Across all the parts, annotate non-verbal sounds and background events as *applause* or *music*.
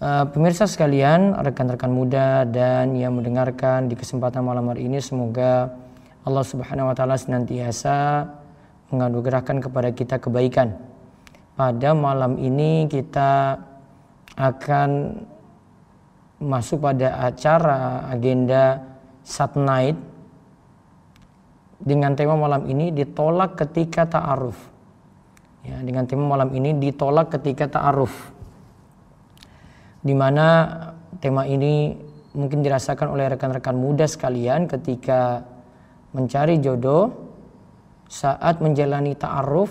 Uh, pemirsa sekalian, rekan-rekan muda dan yang mendengarkan di kesempatan malam hari ini semoga Allah Subhanahu wa taala senantiasa menganugerahkan kepada kita kebaikan. Pada malam ini kita akan masuk pada acara agenda Sat Night dengan tema malam ini ditolak ketika ta'aruf. Ya, dengan tema malam ini ditolak ketika ta'aruf di mana tema ini mungkin dirasakan oleh rekan-rekan muda sekalian ketika mencari jodoh saat menjalani ta'aruf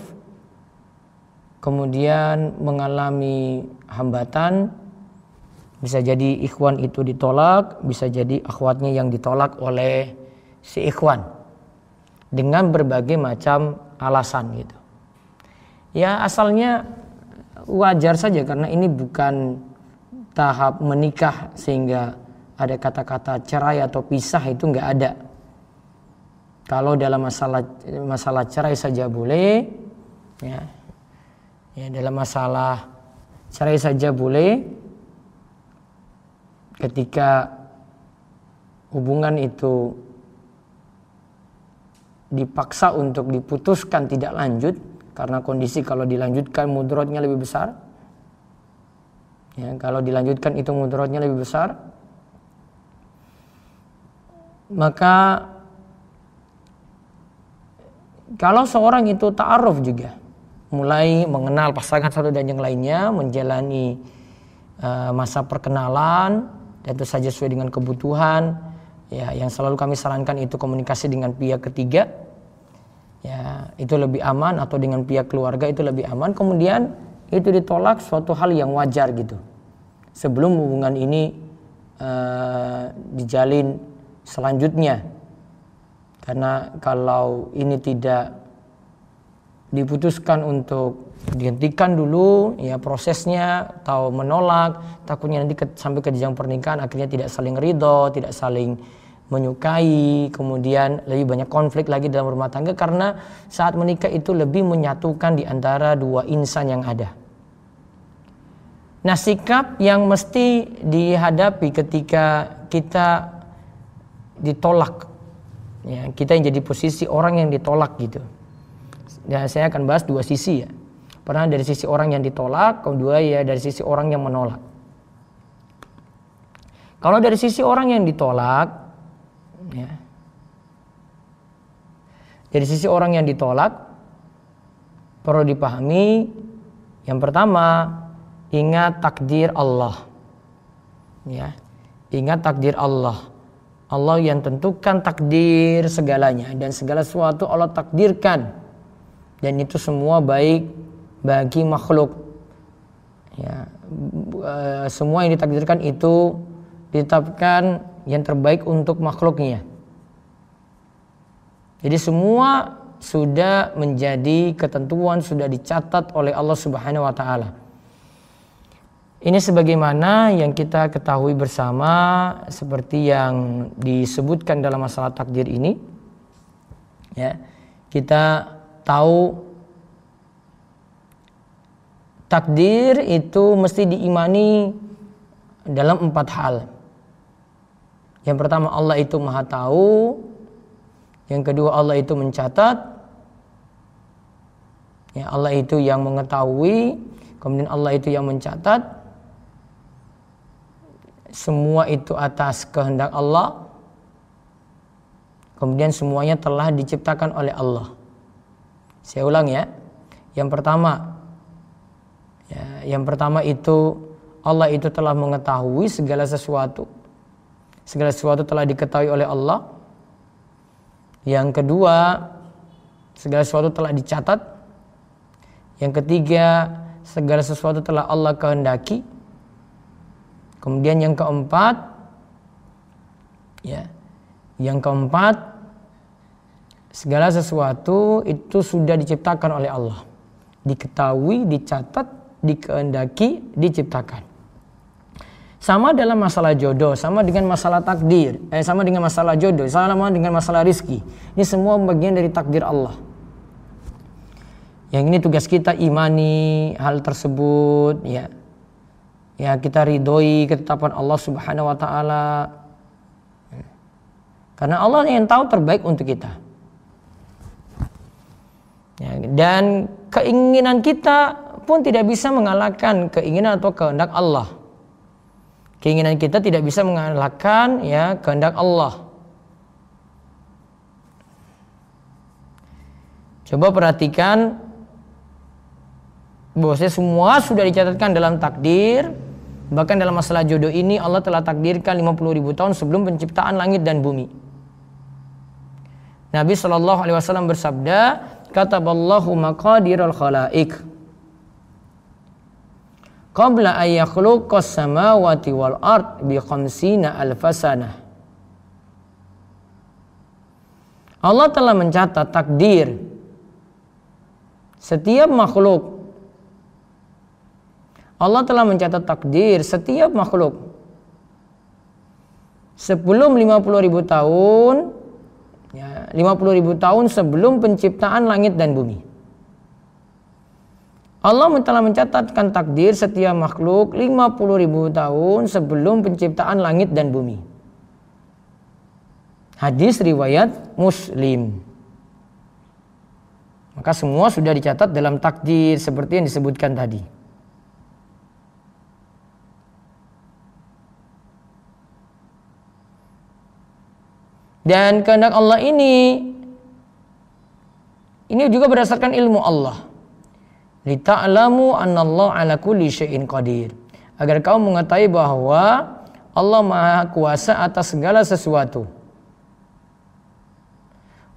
kemudian mengalami hambatan bisa jadi ikhwan itu ditolak bisa jadi akhwatnya yang ditolak oleh si ikhwan dengan berbagai macam alasan gitu. Ya asalnya wajar saja karena ini bukan tahap menikah sehingga ada kata-kata cerai atau pisah itu nggak ada. Kalau dalam masalah masalah cerai saja boleh, ya, ya dalam masalah cerai saja boleh. Ketika hubungan itu dipaksa untuk diputuskan tidak lanjut karena kondisi kalau dilanjutkan mudorotnya lebih besar Ya, kalau dilanjutkan itu mudaratnya lebih besar. Maka kalau seorang itu ta'aruf juga mulai mengenal pasangan satu dan yang lainnya, menjalani uh, masa perkenalan dan itu saja sesuai dengan kebutuhan. Ya, yang selalu kami sarankan itu komunikasi dengan pihak ketiga. Ya, itu lebih aman atau dengan pihak keluarga itu lebih aman. Kemudian itu ditolak suatu hal yang wajar gitu. Sebelum hubungan ini uh, dijalin selanjutnya. Karena kalau ini tidak diputuskan untuk dihentikan dulu ya prosesnya atau menolak takutnya nanti ke, sampai ke jenjang pernikahan akhirnya tidak saling ridho tidak saling menyukai kemudian lebih banyak konflik lagi dalam rumah tangga karena saat menikah itu lebih menyatukan di antara dua insan yang ada Nah sikap yang mesti dihadapi ketika kita ditolak, ya, kita yang jadi posisi orang yang ditolak gitu. Dan saya akan bahas dua sisi ya. Pernah dari sisi orang yang ditolak, kedua ya dari sisi orang yang menolak. Kalau dari sisi orang yang ditolak, ya, dari sisi orang yang ditolak perlu dipahami yang pertama ingat takdir Allah. Ya. Ingat takdir Allah. Allah yang tentukan takdir segalanya dan segala sesuatu Allah takdirkan. Dan itu semua baik bagi makhluk. Ya, eh, semua yang ditakdirkan itu ditetapkan yang terbaik untuk makhluknya. Jadi semua sudah menjadi ketentuan sudah dicatat oleh Allah Subhanahu wa taala. Ini sebagaimana yang kita ketahui bersama seperti yang disebutkan dalam masalah takdir ini. Ya. Kita tahu takdir itu mesti diimani dalam empat hal. Yang pertama Allah itu maha tahu. Yang kedua Allah itu mencatat. Ya, Allah itu yang mengetahui. Kemudian Allah itu yang mencatat semua itu atas kehendak Allah kemudian semuanya telah diciptakan oleh Allah. Saya ulang ya. Yang pertama ya, yang pertama itu Allah itu telah mengetahui segala sesuatu. Segala sesuatu telah diketahui oleh Allah. Yang kedua segala sesuatu telah dicatat. Yang ketiga segala sesuatu telah Allah kehendaki Kemudian yang keempat ya. Yang keempat segala sesuatu itu sudah diciptakan oleh Allah. Diketahui, dicatat, dikehendaki, diciptakan. Sama dalam masalah jodoh, sama dengan masalah takdir, eh, sama dengan masalah jodoh, sama dengan masalah rizki. Ini semua bagian dari takdir Allah. Yang ini tugas kita imani hal tersebut, ya ya kita ridhoi ketetapan Allah Subhanahu wa taala. Karena Allah yang tahu terbaik untuk kita. Ya, dan keinginan kita pun tidak bisa mengalahkan keinginan atau kehendak Allah. Keinginan kita tidak bisa mengalahkan ya kehendak Allah. Coba perhatikan bahwasanya semua sudah dicatatkan dalam takdir. Bahkan dalam masalah jodoh ini Allah telah takdirkan 50 ribu tahun sebelum penciptaan langit dan bumi. Nabi Shallallahu Alaihi Wasallam bersabda, kataballahu maqadirul khalaik qabla an yakhluqas samawati wal ard bi khamsina alfasana Allah telah mencatat takdir setiap makhluk Allah telah mencatat takdir setiap makhluk sebelum 50 ribu tahun ya, 50 ribu tahun sebelum penciptaan langit dan bumi. Allah telah mencatatkan takdir setiap makhluk 50 ribu tahun sebelum penciptaan langit dan bumi. Hadis riwayat Muslim. Maka semua sudah dicatat dalam takdir seperti yang disebutkan tadi. Dan kehendak Allah ini ini juga berdasarkan ilmu Allah. Lita'lamu annallahu ala kulli syai'in qadir. Agar kau mengetahui bahwa Allah Maha Kuasa atas segala sesuatu.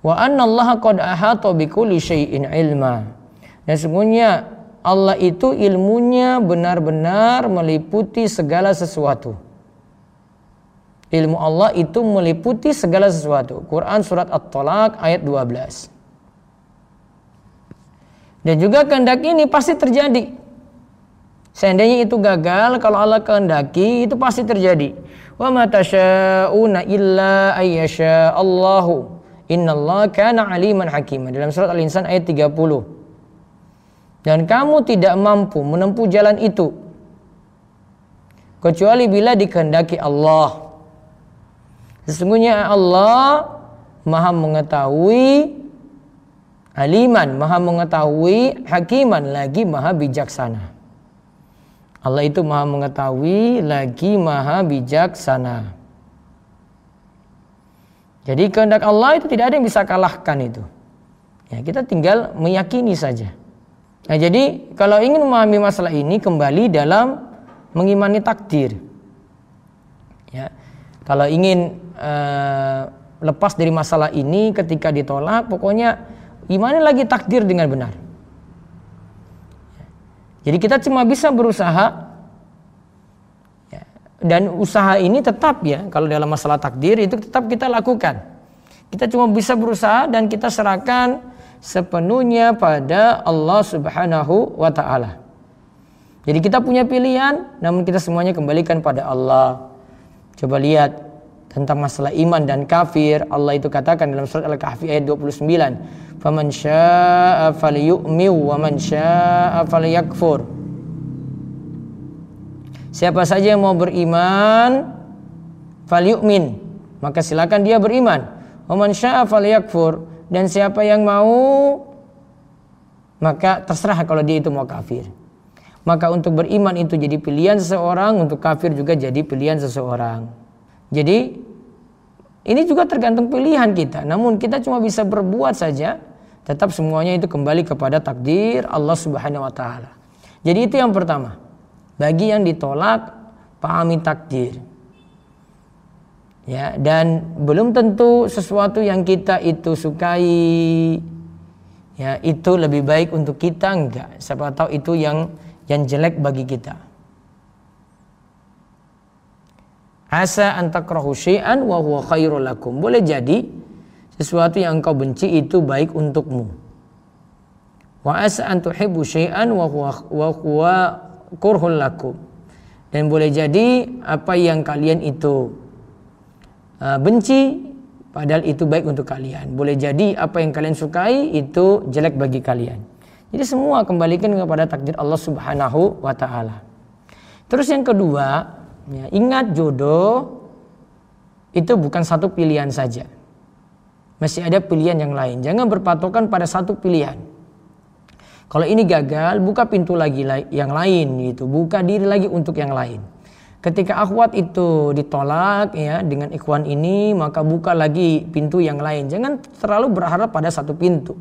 Wa annallaha qad ahata kulli syai'in ilma. Dan sungguhnya Allah itu ilmunya benar-benar meliputi segala sesuatu. Ilmu Allah itu meliputi segala sesuatu. Quran surat At-Talaq ayat 12. Dan juga kehendak ini pasti terjadi. Seandainya itu gagal, kalau Allah kehendaki itu pasti terjadi. Wa ma tasyauna illa ayyasha Allahu. Innallaha kana aliman hakimah. Dalam surat Al-Insan ayat 30. Dan kamu tidak mampu menempuh jalan itu kecuali bila dikehendaki Allah. Sesungguhnya Allah maha mengetahui aliman, maha mengetahui hakiman, lagi maha bijaksana. Allah itu maha mengetahui, lagi maha bijaksana. Jadi kehendak Allah itu tidak ada yang bisa kalahkan itu. Ya, kita tinggal meyakini saja. Nah, jadi kalau ingin memahami masalah ini kembali dalam mengimani takdir. Ya. Kalau ingin uh, lepas dari masalah ini ketika ditolak pokoknya gimana lagi takdir dengan benar? Jadi kita cuma bisa berusaha ya, dan usaha ini tetap ya. Kalau dalam masalah takdir itu tetap kita lakukan. Kita cuma bisa berusaha dan kita serahkan sepenuhnya pada Allah Subhanahu wa taala. Jadi kita punya pilihan namun kita semuanya kembalikan pada Allah. Coba lihat tentang masalah iman dan kafir Allah itu katakan dalam surat Al-Kahfi ayat 29 faman syaa'a falyu'mi wa man syaa'a falyakfur. Siapa saja yang mau beriman falyu'min maka silakan dia beriman. Wa man syaa'a falyakfur dan siapa yang mau maka terserah kalau dia itu mau kafir. Maka untuk beriman itu jadi pilihan seseorang untuk kafir juga jadi pilihan seseorang. Jadi ini juga tergantung pilihan kita. Namun kita cuma bisa berbuat saja. Tetap semuanya itu kembali kepada takdir Allah Subhanahu wa taala. Jadi itu yang pertama. Bagi yang ditolak, pahami takdir. Ya, dan belum tentu sesuatu yang kita itu sukai ya itu lebih baik untuk kita enggak. Siapa tahu itu yang yang jelek bagi kita. Asa antakrahu syai'an wa huwa khairul lakum. Boleh jadi sesuatu yang engkau benci itu baik untukmu. Wa asa an tuhibbu syai'an wa huwa wa huwa kurhul lakum. Dan boleh jadi apa yang kalian itu uh, benci padahal itu baik untuk kalian. Boleh jadi apa yang kalian sukai itu jelek bagi kalian. Jadi semua kembalikan kepada takdir Allah Subhanahu wa taala. Terus yang kedua, ya, ingat jodoh itu bukan satu pilihan saja. Masih ada pilihan yang lain. Jangan berpatokan pada satu pilihan. Kalau ini gagal, buka pintu lagi yang lain gitu. Buka diri lagi untuk yang lain. Ketika akhwat itu ditolak ya dengan ikhwan ini, maka buka lagi pintu yang lain. Jangan terlalu berharap pada satu pintu.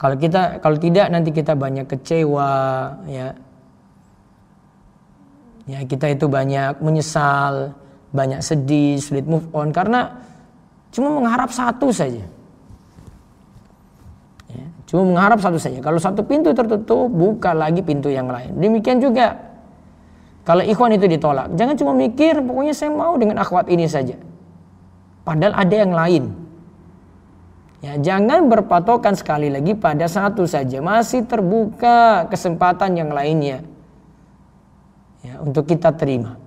Kalau kita kalau tidak nanti kita banyak kecewa ya. Ya, kita itu banyak menyesal, banyak sedih, sulit move on karena cuma mengharap satu saja. Ya, cuma mengharap satu saja. Kalau satu pintu tertutup, buka lagi pintu yang lain. Demikian juga kalau ikhwan itu ditolak, jangan cuma mikir pokoknya saya mau dengan akhwat ini saja. Padahal ada yang lain. Ya, jangan berpatokan sekali lagi pada satu saja, masih terbuka kesempatan yang lainnya. Ya, untuk kita terima.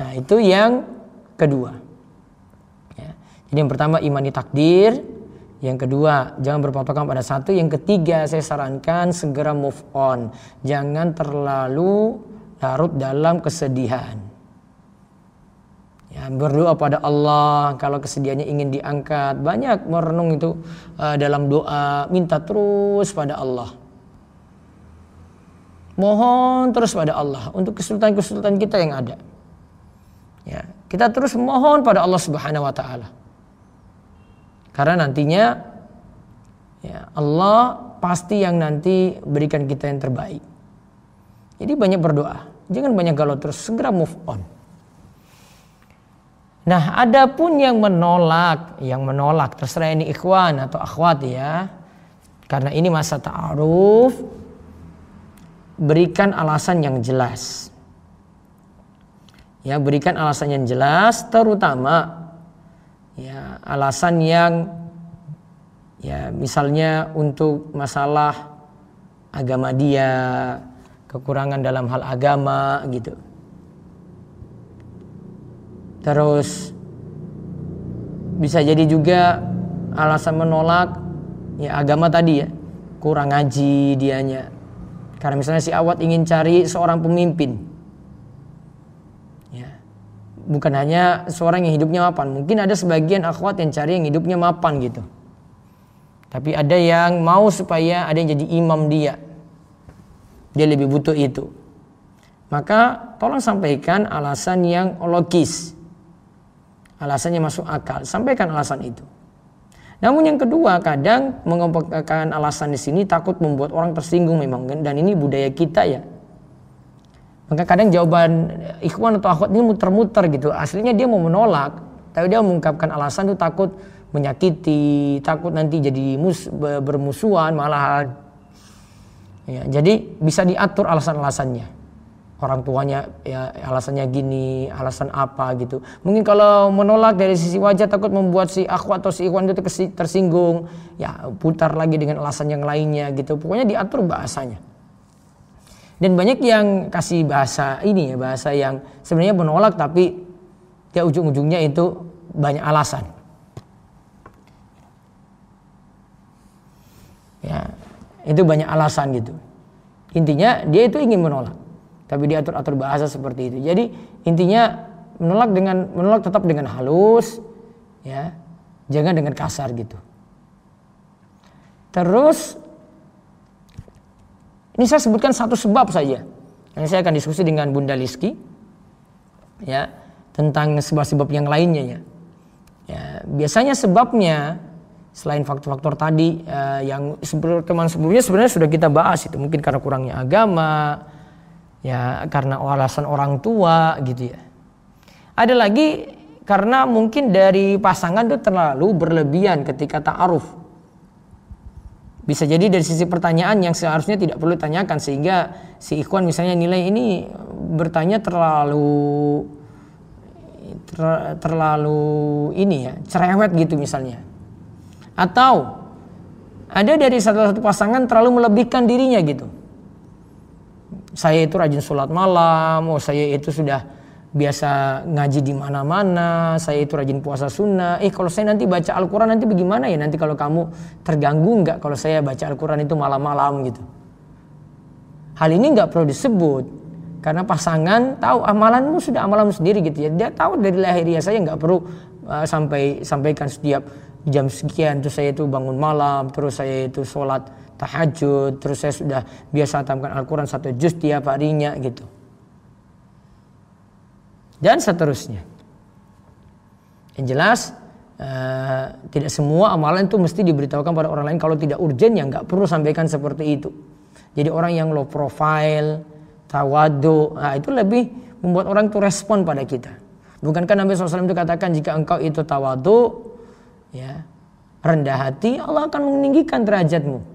Nah, itu yang kedua. Ya. Jadi yang pertama imani takdir, yang kedua jangan berpatokan pada satu, yang ketiga saya sarankan segera move on. Jangan terlalu larut dalam kesedihan. Ya, berdoa pada Allah kalau kesedihannya ingin diangkat. Banyak merenung itu uh, dalam doa, minta terus pada Allah. Mohon terus pada Allah untuk kesulitan-kesulitan kita yang ada. Ya, kita terus mohon pada Allah Subhanahu wa taala. Karena nantinya ya, Allah pasti yang nanti berikan kita yang terbaik. Jadi banyak berdoa. Jangan banyak galau terus, segera move on. Nah, ada pun yang menolak, yang menolak terserah ini ikhwan atau akhwat ya. Karena ini masa ta'aruf berikan alasan yang jelas. Ya, berikan alasan yang jelas terutama ya alasan yang ya misalnya untuk masalah agama dia, kekurangan dalam hal agama gitu. Terus bisa jadi juga alasan menolak ya agama tadi ya kurang ngaji dianya karena misalnya si awat ingin cari seorang pemimpin. Ya. Bukan hanya seorang yang hidupnya mapan. Mungkin ada sebagian akhwat yang cari yang hidupnya mapan gitu. Tapi ada yang mau supaya ada yang jadi imam dia. Dia lebih butuh itu. Maka tolong sampaikan alasan yang logis. Alasannya masuk akal. Sampaikan alasan itu. Namun yang kedua kadang mengompakkan alasan di sini takut membuat orang tersinggung memang dan ini budaya kita ya. Maka kadang jawaban ikhwan atau akhwat ini muter-muter gitu. Aslinya dia mau menolak, tapi dia mengungkapkan alasan itu takut menyakiti, takut nanti jadi mus, bermusuhan malah ya, jadi bisa diatur alasan-alasannya orang tuanya ya alasannya gini, alasan apa gitu. Mungkin kalau menolak dari sisi wajah takut membuat si akhwat atau si ikhwan itu tersinggung, ya putar lagi dengan alasan yang lainnya gitu. Pokoknya diatur bahasanya. Dan banyak yang kasih bahasa ini ya, bahasa yang sebenarnya menolak tapi ya ujung-ujungnya itu banyak alasan. Ya, itu banyak alasan gitu. Intinya dia itu ingin menolak tapi diatur atur bahasa seperti itu. Jadi intinya menolak dengan menolak tetap dengan halus, ya, jangan dengan kasar gitu. Terus ini saya sebutkan satu sebab saja. Yang saya akan diskusi dengan Bunda Liski, ya, tentang sebab-sebab yang lainnya ya. ya. Biasanya sebabnya selain faktor-faktor tadi uh, yang teman sebelumnya sebenarnya sudah kita bahas itu mungkin karena kurangnya agama, ya karena alasan orang tua gitu ya. Ada lagi karena mungkin dari pasangan itu terlalu berlebihan ketika ta'aruf. Bisa jadi dari sisi pertanyaan yang seharusnya tidak perlu tanyakan sehingga si ikhwan misalnya nilai ini bertanya terlalu ter, terlalu ini ya, cerewet gitu misalnya. Atau ada dari satu-satu pasangan terlalu melebihkan dirinya gitu saya itu rajin sholat malam, oh saya itu sudah biasa ngaji di mana-mana, saya itu rajin puasa sunnah. Eh kalau saya nanti baca Al-Quran nanti bagaimana ya? Nanti kalau kamu terganggu nggak kalau saya baca Al-Quran itu malam-malam gitu. hal ini nggak perlu disebut karena pasangan tahu amalanmu sudah amalanmu sendiri gitu ya dia tahu dari lahiriah saya nggak perlu uh, sampai sampaikan setiap jam sekian terus saya itu bangun malam terus saya itu sholat tahajud terus saya sudah biasa tamkan Al-Quran satu juz tiap harinya gitu dan seterusnya yang jelas uh, tidak semua amalan itu mesti diberitahukan pada orang lain kalau tidak urgent ya nggak perlu sampaikan seperti itu jadi orang yang low profile tawadu. Nah, itu lebih membuat orang itu respon pada kita. Bukankah Nabi SAW itu katakan jika engkau itu tawadu, ya rendah hati, Allah akan meninggikan derajatmu.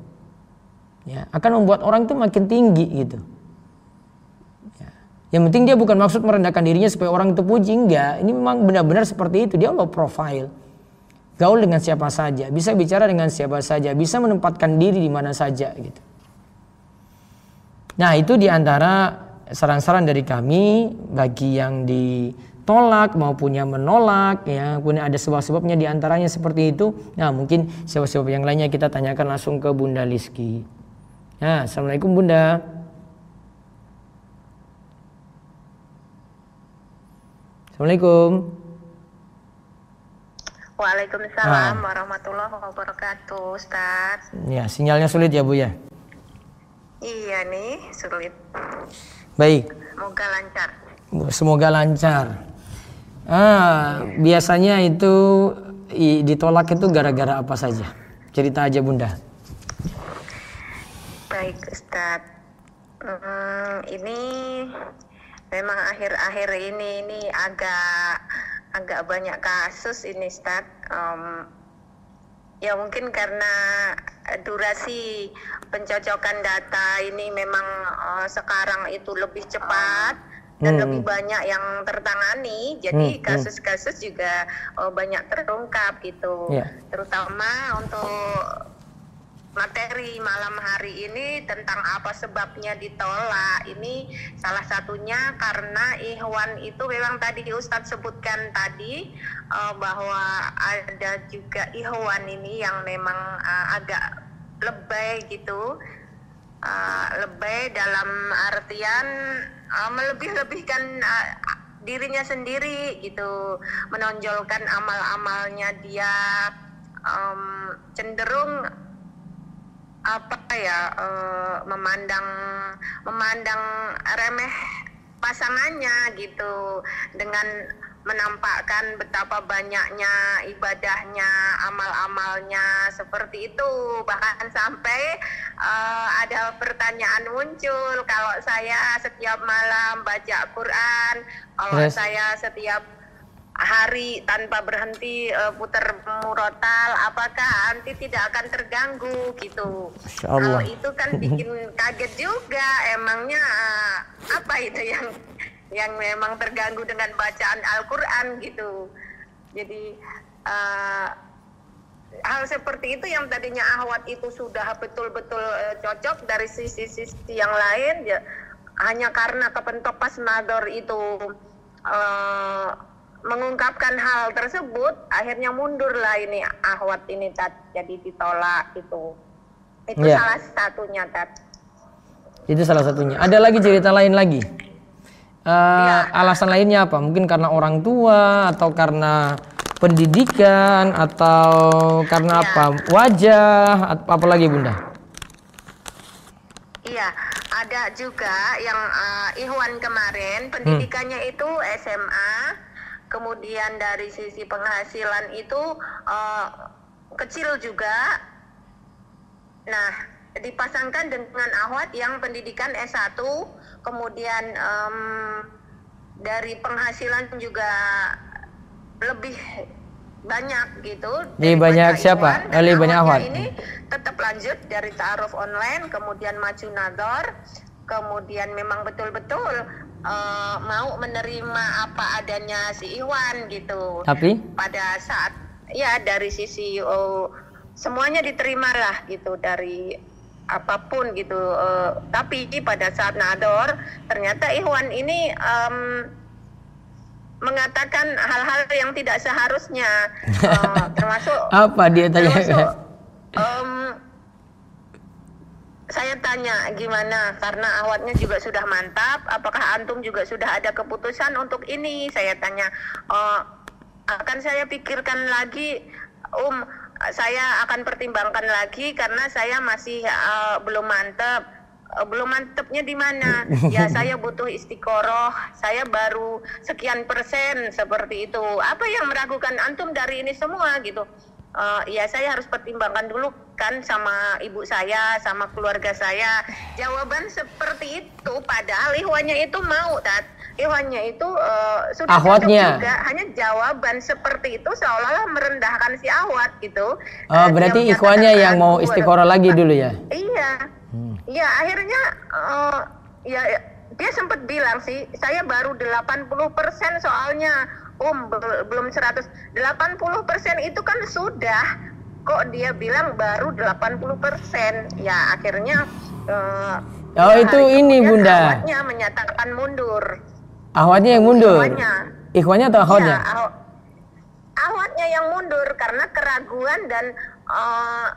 Ya, akan membuat orang itu makin tinggi gitu. Ya. Yang penting dia bukan maksud merendahkan dirinya supaya orang itu puji, enggak. Ini memang benar-benar seperti itu, dia low profile. Gaul dengan siapa saja, bisa bicara dengan siapa saja, bisa menempatkan diri di mana saja gitu. Nah itu di antara saran-saran dari kami bagi yang ditolak maupun yang menolak ya punya ada sebab-sebabnya di antaranya seperti itu. Nah mungkin sebab-sebab yang lainnya kita tanyakan langsung ke Bunda Liski. Nah, Assalamualaikum Bunda. Assalamualaikum. Waalaikumsalam nah. warahmatullahi wabarakatuh, Ustaz. Ya, sinyalnya sulit ya, Bu ya? Iya nih, sulit. Baik. Semoga lancar. Semoga lancar. Ah, biasanya itu ditolak itu gara-gara apa saja? Cerita aja Bunda. Baik Ustaz. Hmm, ini memang akhir-akhir ini ini agak agak banyak kasus ini Ustaz. Um, ya mungkin karena durasi pencocokan data ini memang uh, sekarang itu lebih cepat dan hmm. lebih banyak yang tertangani jadi hmm, hmm. kasus-kasus juga uh, banyak terungkap gitu yeah. terutama untuk materi malam hari ini tentang apa sebabnya ditolak ini salah satunya karena Ikhwan itu memang tadi Ustadz sebutkan tadi uh, bahwa ada juga Ikhwan ini yang memang uh, agak lebay gitu. Uh, lebay dalam artian uh, melebih-lebihkan uh, dirinya sendiri gitu. Menonjolkan amal-amalnya dia um, cenderung apa ya uh, memandang memandang remeh pasangannya gitu dengan menampakkan betapa banyaknya ibadahnya, amal-amalnya seperti itu. Bahkan sampai uh, ada pertanyaan muncul kalau saya setiap malam baca Quran, kalau yes. saya setiap hari tanpa berhenti uh, putar murotal apakah anti tidak akan terganggu gitu. Kalau itu kan bikin *laughs* kaget juga emangnya uh, apa itu yang yang memang terganggu dengan bacaan Al-Quran gitu. Jadi uh, hal seperti itu yang tadinya ahwat itu sudah betul-betul uh, cocok dari sisi-sisi yang lain ya hanya karena kepentopas nador itu uh, mengungkapkan hal tersebut akhirnya mundur lah ini ahwat ini tat. Jadi ditolak itu itu ya. salah satunya tat. Itu salah satunya. Ada lagi cerita lain lagi? Uh, ya. alasan lainnya apa? Mungkin karena orang tua atau karena pendidikan atau karena ya. apa? Wajah apa lagi bunda? Iya. Ada juga yang uh, Ikhwan kemarin pendidikannya hmm. itu SMA kemudian dari sisi penghasilan itu uh, kecil juga. Nah, dipasangkan dengan Ahwat yang pendidikan S1, kemudian um, dari penghasilan juga lebih banyak gitu. Lebih banyak siapa? Lebih banyak Ahwat. Ini tetap lanjut dari taaruf online, kemudian maju nador, kemudian memang betul-betul uh, mau menerima apa adanya si Iwan gitu. Tapi pada saat ya dari sisi oh, semuanya diterima lah gitu dari apa pun gitu. Uh, tapi pada saat nador ternyata Iwan ini um, mengatakan hal-hal yang tidak seharusnya uh, *laughs* termasuk apa dia tanya? Termasuk, um, saya tanya gimana karena awatnya juga sudah mantap. Apakah antum juga sudah ada keputusan untuk ini? Saya tanya. Oh, akan saya pikirkan lagi, Um. Saya akan pertimbangkan lagi karena saya masih uh, belum mantap. Uh, belum mantepnya di mana? Ya *laughs* saya butuh istiqoroh. Saya baru sekian persen seperti itu. Apa yang meragukan antum dari ini semua gitu? Uh, ya saya harus pertimbangkan dulu kan sama ibu saya sama keluarga saya. Jawaban seperti itu padahal Ikhwannya itu mau tat. Ikhwannya itu uh, sudah Ahwatnya. juga. Hanya jawaban seperti itu seolah-olah merendahkan si Ahwat gitu. Oh uh, berarti Ikhwannya yang mau istiqoroh lagi dulu ya? Iya. Hmm. iya akhirnya uh, ya dia sempat bilang sih saya baru 80% soalnya um belum 100 80% itu kan sudah. Kok dia bilang baru 80% ya akhirnya uh, oh ya itu ini bunda. awatnya menyatakan mundur. Awatnya yang mundur? Ikhwannya atau ahwatnya ya, awatnya? yang mundur karena keraguan dan uh,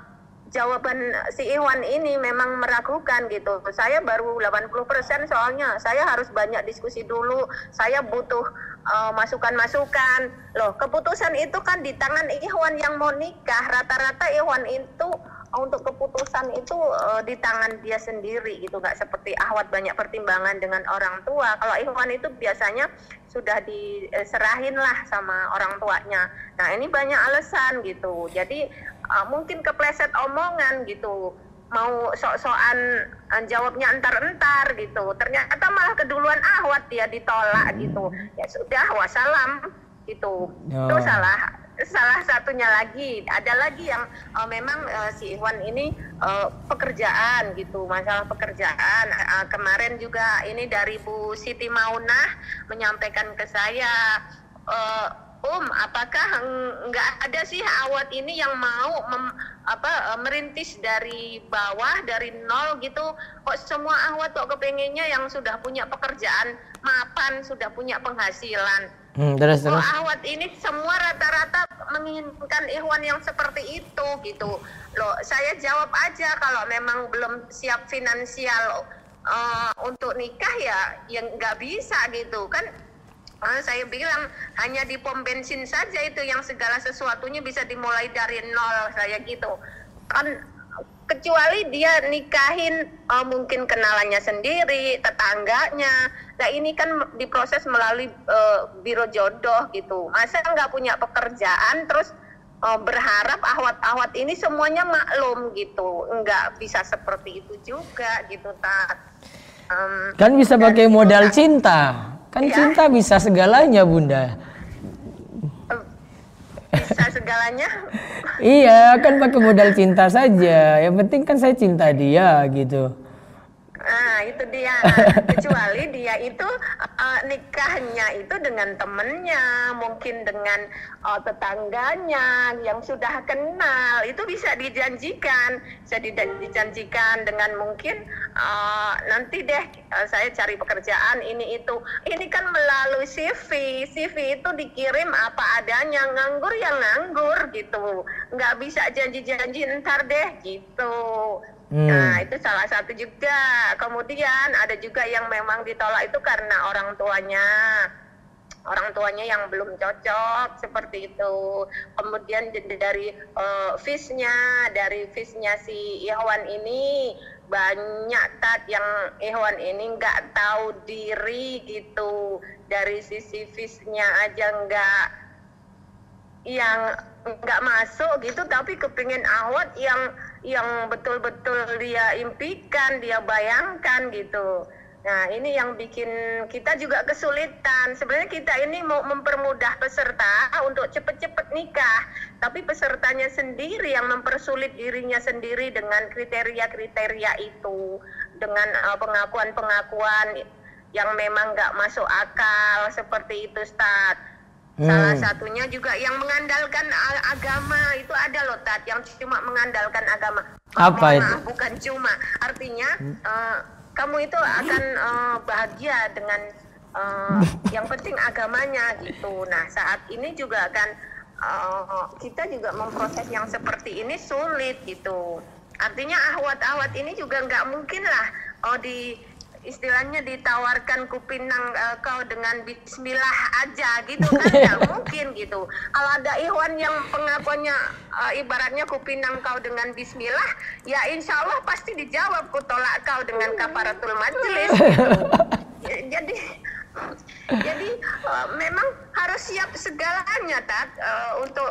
jawaban si Iwan ini memang meragukan gitu. Saya baru 80% soalnya. Saya harus banyak diskusi dulu. Saya butuh uh, masukan-masukan. Loh, keputusan itu kan di tangan Iwan yang mau nikah. Rata-rata Iwan itu untuk keputusan itu uh, di tangan dia sendiri gitu. Nggak seperti Ahwat banyak pertimbangan dengan orang tua. Kalau Ikhwan itu biasanya sudah diserahin lah sama orang tuanya. Nah ini banyak alasan gitu. Jadi uh, mungkin kepleset omongan gitu mau sok-sokan uh, jawabnya entar-entar gitu. Ternyata malah keduluan ahwat dia ditolak gitu. Ya sudah wassalam gitu. Oh. itu salah salah satunya lagi. Ada lagi yang uh, memang uh, si Iwan ini uh, pekerjaan gitu masalah pekerjaan. Uh, kemarin juga ini dari Bu Siti Maunah menyampaikan ke saya uh, Om, apakah nggak ada sih awat ini yang mau mem, apa merintis dari bawah dari nol gitu? Kok semua awat kok kepengennya yang sudah punya pekerjaan mapan, sudah punya penghasilan? Hmm, terus, terus. Oh, awat ini semua rata-rata menginginkan Ikhwan yang seperti itu gitu. Loh, saya jawab aja kalau memang belum siap finansial uh, untuk nikah ya yang nggak bisa gitu kan. Uh, saya bilang hanya di pom bensin saja itu yang segala sesuatunya bisa dimulai dari nol saya gitu. Kan kecuali dia nikahin uh, mungkin kenalannya sendiri, tetangganya. Nah ini kan diproses melalui uh, biro jodoh gitu. Masa nggak punya pekerjaan terus uh, berharap ahwat-ahwat ini semuanya maklum gitu. Nggak bisa seperti itu juga gitu tak. Um, kan bisa pakai modal cinta. Kan ya. cinta bisa segalanya bunda. Bisa segalanya? Iya kan pakai modal cinta saja. Yang penting kan saya cinta dia gitu Nah, itu dia. *laughs* Kecuali dia itu uh, nikahnya itu dengan temennya, mungkin dengan uh, tetangganya yang sudah kenal. Itu bisa dijanjikan, bisa dijanjikan dengan mungkin uh, nanti deh uh, saya cari pekerjaan ini itu. Ini kan melalui CV. CV itu dikirim apa adanya, nganggur yang nganggur gitu. Nggak bisa janji-janji ntar deh gitu. Hmm. Nah, itu salah satu juga. Kemudian ada juga yang memang ditolak itu karena orang tuanya. Orang tuanya yang belum cocok seperti itu. Kemudian dari uh, dari fishnya si Ikhwan ini banyak tat yang Ikhwan ini nggak tahu diri gitu. Dari sisi fishnya aja nggak yang nggak masuk gitu tapi kepingin awat yang yang betul-betul dia impikan, dia bayangkan gitu. Nah, ini yang bikin kita juga kesulitan. Sebenarnya kita ini mau mempermudah peserta untuk cepet-cepet nikah, tapi pesertanya sendiri yang mempersulit dirinya sendiri dengan kriteria-kriteria itu, dengan uh, pengakuan-pengakuan yang memang nggak masuk akal seperti itu, Stad. Hmm. Salah satunya juga yang mengandalkan agama itu ada loh Tat yang cuma mengandalkan agama. Apa itu? Bukan cuma artinya hmm. uh, kamu itu akan uh, bahagia dengan uh, yang penting agamanya gitu. Nah saat ini juga kan uh, kita juga memproses yang seperti ini sulit gitu. artinya ahwat-ahwat ini juga nggak mungkin lah oh di istilahnya ditawarkan kupinang uh, kau dengan bismillah aja gitu kan? *laughs* Nggak mungkin gitu. Kalau ada ikhwan yang pengakuannya uh, ibaratnya kupinang kau dengan bismillah ya insya Allah pasti dijawab kutolak kau dengan kaparatul majelis gitu. *laughs* jadi jadi uh, memang harus siap segalanya tat uh, untuk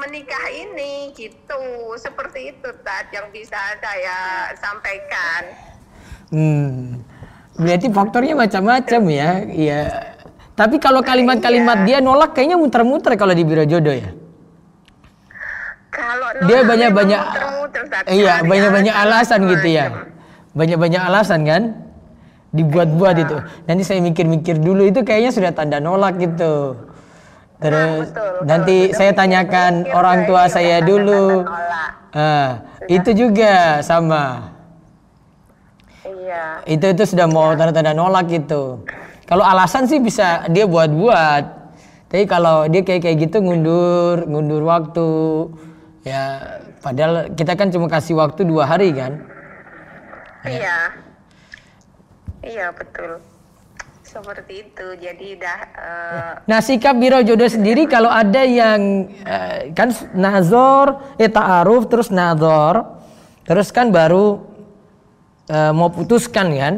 menikah ini gitu. Seperti itu tat yang bisa saya sampaikan. Hmm berarti faktornya macam-macam ya. Iya. Tapi kalau kalimat-kalimat iya. dia nolak kayaknya muter-muter kalau di biro jodoh ya. Kalau dia banyak-banyak iya banyak-banyak alasan gitu ya. banyak-banyak alasan kan? Dibuat-buat iya. itu. Nanti saya mikir-mikir dulu itu kayaknya sudah tanda nolak gitu. Terus nah, betul, nanti betul, saya tanyakan orang tua saya dulu. ah, itu juga sama Iya. Itu itu sudah mau tanda-tanda nolak gitu. Kalau alasan sih bisa dia buat-buat. Tapi kalau dia kayak kayak gitu ngundur, ngundur waktu, ya padahal kita kan cuma kasih waktu dua hari kan. Ya. Iya. Iya betul. Seperti itu. Jadi dah. Uh... Nah sikap biro jodoh sendiri kalau ada yang uh, kan nazor, eh ta'aruf terus nazor, terus kan baru uh, mau putuskan kan.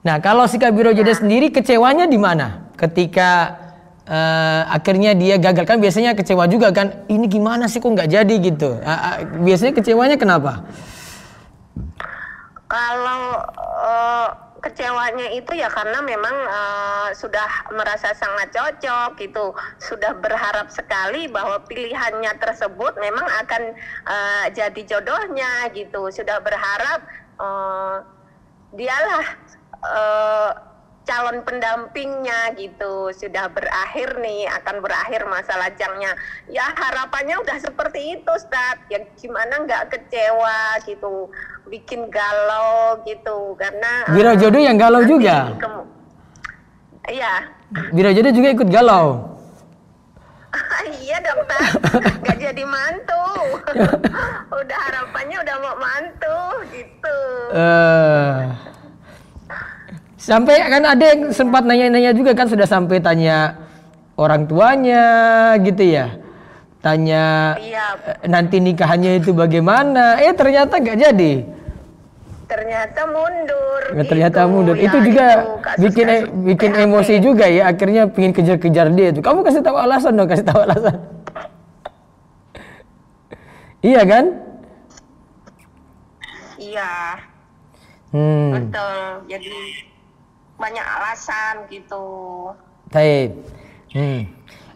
Nah kalau sikap biro jodoh sendiri kecewanya di mana? Ketika uh, akhirnya dia gagal kan biasanya kecewa juga kan. Ini gimana sih kok nggak jadi gitu? Uh, uh, biasanya kecewanya kenapa? Kalau uh, kecewanya itu ya karena memang uh, sudah merasa sangat cocok gitu, sudah berharap sekali bahwa pilihannya tersebut memang akan uh, jadi jodohnya gitu, sudah berharap uh, dialah uh, calon pendampingnya gitu. Sudah berakhir nih akan berakhir masa lajangnya ya harapannya udah seperti itu Ustaz. Ya gimana nggak kecewa gitu bikin galau gitu karena Biro jodoh yang galau juga? iya. Biro jodoh juga ikut galau *laughs* iya dong Tat Gak jadi mantu. *laughs* Udah harapannya udah mau mantu Gitu. Uh, Sampai kan ada yang sempat nanya-nanya juga kan Sudah sampai tanya orang tuanya gitu ya. Tanya iya. nanti nikahannya itu bagaimana? Eh ternyata gak jadi ternyata mundur. Ya, ternyata gitu. mundur. Ya, itu juga itu, bikin e bikin emosi juga ya. Akhirnya pingin kejar-kejar dia itu. Kamu kasih tahu alasan dong, kasih tahu alasan. *laughs* iya kan? Iya. Hmm. Betul. Jadi banyak alasan gitu. Baik. Hmm.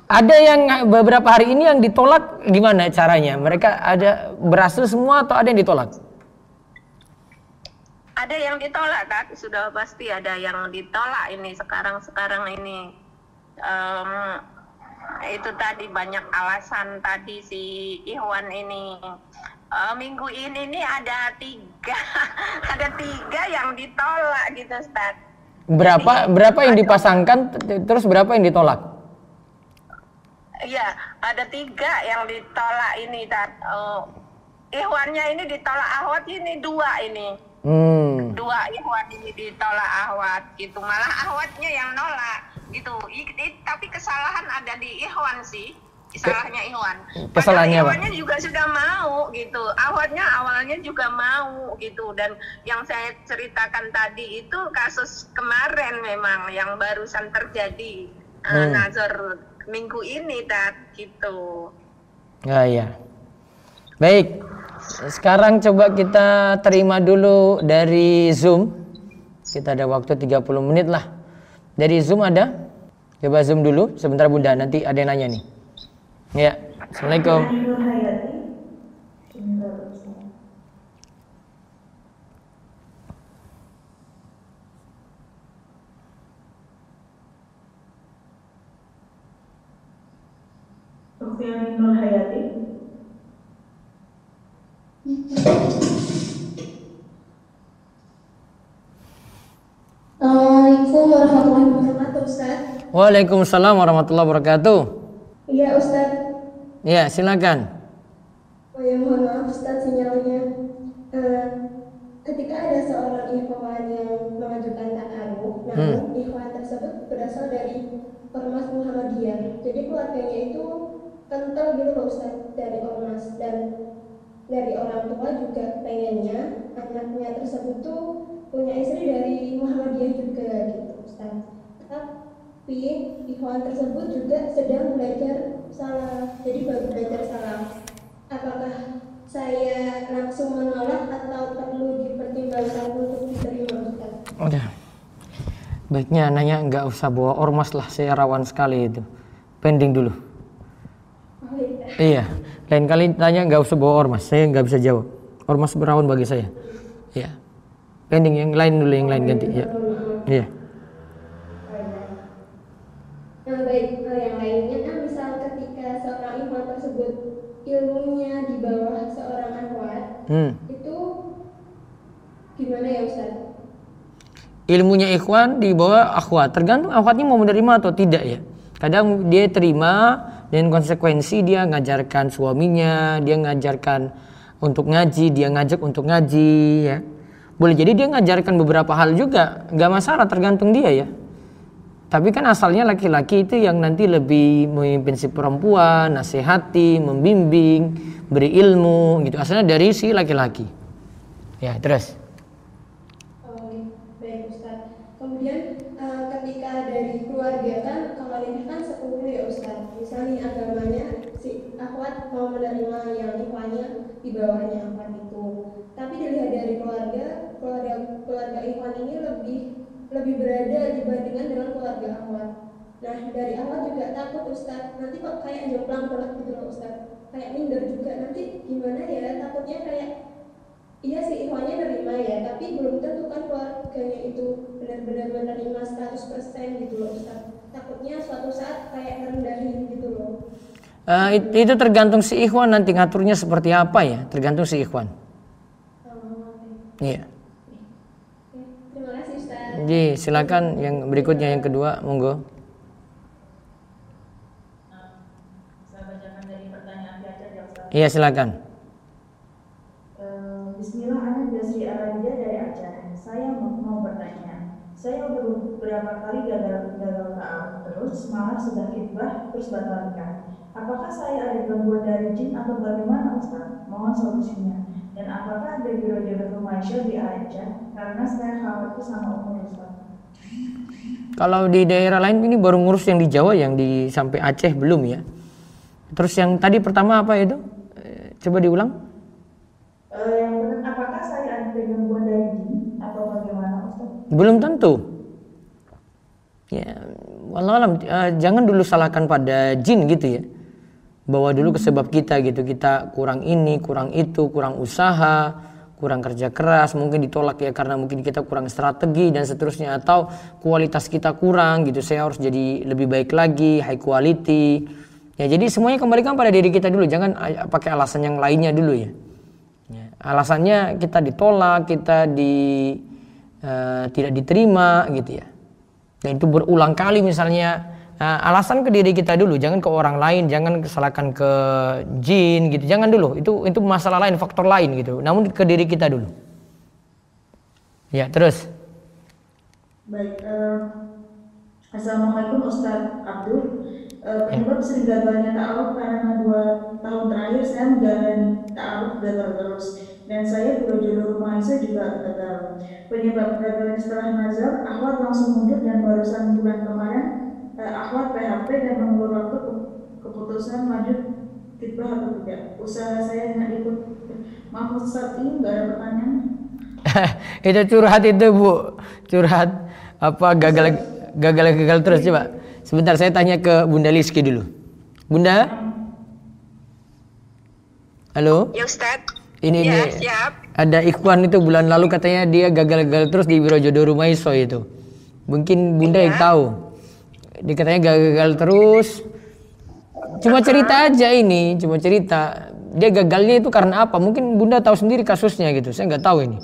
Ada yang beberapa hari ini yang ditolak gimana caranya? Mereka ada berhasil semua atau ada yang ditolak? Ada yang ditolak kan sudah pasti ada yang ditolak ini sekarang sekarang ini. Um, itu tadi banyak alasan tadi si Iwan ini. Uh, minggu ini nih ada tiga *laughs* ada tiga yang ditolak gitu Ustaz. Berapa Jadi, berapa yang dipasangkan terus berapa yang ditolak? Iya, ada tiga yang ditolak ini, Tat. Uh, Ikhwannya ini ditolak Ahwat ini dua ini. Hmm. Dua Ikhwan ini ditolak Ahwat gitu. Malah Ahwatnya yang nolak gitu. I, I, tapi kesalahan ada di Ikhwan sih. Salahnya Ikhwan. Kesalahannya apa? Ikhwannya juga sudah mau gitu. Ahwatnya awalnya juga mau gitu. Dan yang saya ceritakan tadi itu kasus kemarin memang yang barusan terjadi. Eh, hmm. Uh, Nazar minggu ini, Tat, gitu. Ya, iya. Baik. Sekarang coba kita terima dulu dari Zoom. Kita ada waktu 30 menit lah. Dari Zoom ada? Coba Zoom dulu sebentar Bunda, nanti ada yang nanya nih. Ya. Assalamualaikum. Nur Hayati. Assalamualaikum warahmatullahi wabarakatuh, Ustaz. Waalaikumsalam warahmatullahi wabarakatuh. Iya, Ustaz. Iya, silakan. Oh ya, mohon maaf Ustaz sinyalnya eh, ketika ada seorang ikhwan yang mengajukan ta'aruf, namun ikhwan tersebut berasal dari ormas Muhammadiyah. Jadi keluarganya itu kental gitu loh Ustaz dari ormas dan dari orang tua juga pengennya anaknya tersebut tuh punya istri dari Muhammadiyah juga gitu Ustaz. Tapi ikhwan tersebut juga sedang belajar salah, jadi baru belajar salah. Apakah saya langsung menolak atau perlu dipertimbangkan untuk diterima Ustaz? Udah. Baiknya nanya nggak usah bawa ormas lah, saya rawan sekali itu. Pending dulu. Oh, iya. Iya, lain kali tanya nggak usah bawa ormas, saya nggak bisa jawab. Ormas berawan bagi saya. Iya. Pending yang lain dulu, yang lain ganti. Iya. Iya. Yang baik, eh, yang lainnya kan misal ketika seorang ikhwan tersebut ilmunya di bawah seorang akhwat, Hmm. itu gimana ya Ustaz? Ilmunya ikhwan di bawah akhwat, tergantung akhwatnya mau menerima atau tidak ya. Kadang dia terima dan konsekuensi dia ngajarkan suaminya, dia ngajarkan untuk ngaji, dia ngajak untuk ngaji ya. Boleh jadi dia ngajarkan beberapa hal juga, nggak masalah tergantung dia ya. Tapi kan asalnya laki-laki itu yang nanti lebih memimpin si perempuan, nasihati, membimbing, beri ilmu gitu. Asalnya dari si laki-laki. Ya, terus. Oh, baik Ustaz. Kemudian eh, ketika dari keluarga kan kalau nikah kan sepupu ya Ustaz. Misalnya agamanya si akhwat mau menerima yang ikhwannya di bawahnya akhwat itu. Tapi dilihat dari keluarga, keluarga keluarga ikhwan ini lebih lebih berada dibandingkan dengan keluarga akhwat. Nah dari awal juga takut Ustaz. Nanti kok kayak jomplang banget gitu loh Ustaz. Kayak minder juga. Nanti gimana ya? Takutnya kayak Iya sih ikhwannya nerima ya, tapi belum tentu kan keluarganya itu benar-benar menerima 100% gitu loh Ustaz. Takutnya suatu saat kayak ngerendahin gitu loh. It- itu tergantung si ikhwan nanti ngaturnya seperti apa ya, tergantung si ikhwan. Oh. Iya. Oke, Terima kasih Ustaz. Jadi silakan yang berikutnya yang kedua, monggo. Saya bacakan dari pertanyaan Caca ya Ustaz. Iya silakan. Bismillah, Ana Jasri Aradia dari Aceh. Saya mau, mau bertanya. Saya beberapa kali gagal gagal ta'aruf terus, malah sudah khidbah terus batal nikah. Apakah saya ada gangguan dari jin atau bagaimana Ustaz? Mohon solusinya. Dan apakah ada biro jodoh Malaysia di Aceh? Karena saya khawatir sama umur Ustaz. Kalau di daerah lain ini baru ngurus yang di Jawa, yang di sampai Aceh belum ya. Terus yang tadi pertama apa itu? Coba diulang. Eh, yang benar, apakah saya ada gangguan dari jin atau bagaimana Ustaz? Belum tentu. Ya, wallahualam eh, jangan dulu salahkan pada jin gitu ya. Bawa dulu ke sebab kita gitu. Kita kurang ini, kurang itu, kurang usaha, kurang kerja keras, mungkin ditolak ya karena mungkin kita kurang strategi dan seterusnya atau kualitas kita kurang gitu. Saya harus jadi lebih baik lagi, high quality. Ya, jadi semuanya kembalikan pada diri kita dulu, jangan eh, pakai alasan yang lainnya dulu ya. Ya, alasannya kita ditolak, kita di eh, tidak diterima gitu ya. Dan itu berulang kali misalnya eh, alasan ke diri kita dulu, jangan ke orang lain, jangan kesalahkan ke jin gitu, jangan dulu. Itu itu masalah lain, faktor lain gitu. Namun ke diri kita dulu. Ya terus. Baik, eh, Assalamualaikum Ustadz Abdul. Eh, penyebab sering gagalnya ta'aruf karena dua tahun terakhir saya menjalani ta'aruf gagal terus dan saya juga jodoh rumah saya juga gagal. Penyebab gagalnya setelah nazar, akhwat langsung mundur dan barusan bulan kemarin eh, akhwat PHP dan mengulur waktu ke- keputusan lanjut khidbah atau tidak. Usaha saya nggak ikut. Maaf Ustadz ini nggak ada pertanyaan. *laughs* itu curhat itu bu, curhat apa gagal gagal gagal terus coba. Sebentar saya tanya ke Bunda Liski dulu. Bunda? Halo? Ya Ustadz. Ini Ya, ini siap. ada Ikhwan itu bulan lalu katanya dia gagal-gagal terus di Biro Jodoh Rumaiso itu. Mungkin Bunda yang tahu. Dia katanya gagal-gagal terus. Cuma cerita aja ini, cuma cerita. Dia gagalnya itu karena apa? Mungkin Bunda tahu sendiri kasusnya gitu. Saya nggak tahu ini.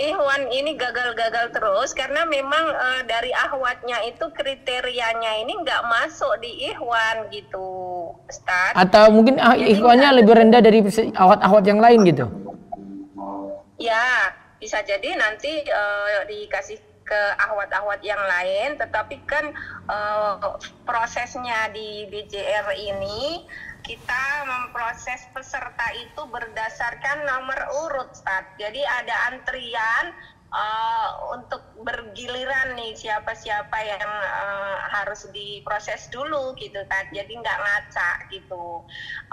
Ikhwan ini gagal-gagal terus karena memang eh, dari ahwatnya itu kriterianya ini nggak masuk di Ikhwan gitu. Ustaz. Atau mungkin ah, ikhwannya lebih rendah dari ahwat-ahwat yang lain gitu. Ya, bisa jadi nanti eh, dikasih ke ahwat-ahwat yang lain, tetapi kan eh, prosesnya di BJR ini kita memproses peserta itu berdasarkan nomor urut, Ustaz. Jadi ada antrian eh, untuk bergiliran nih siapa-siapa yang eh, harus diproses dulu gitu, Ustaz. Jadi nggak ngaca gitu.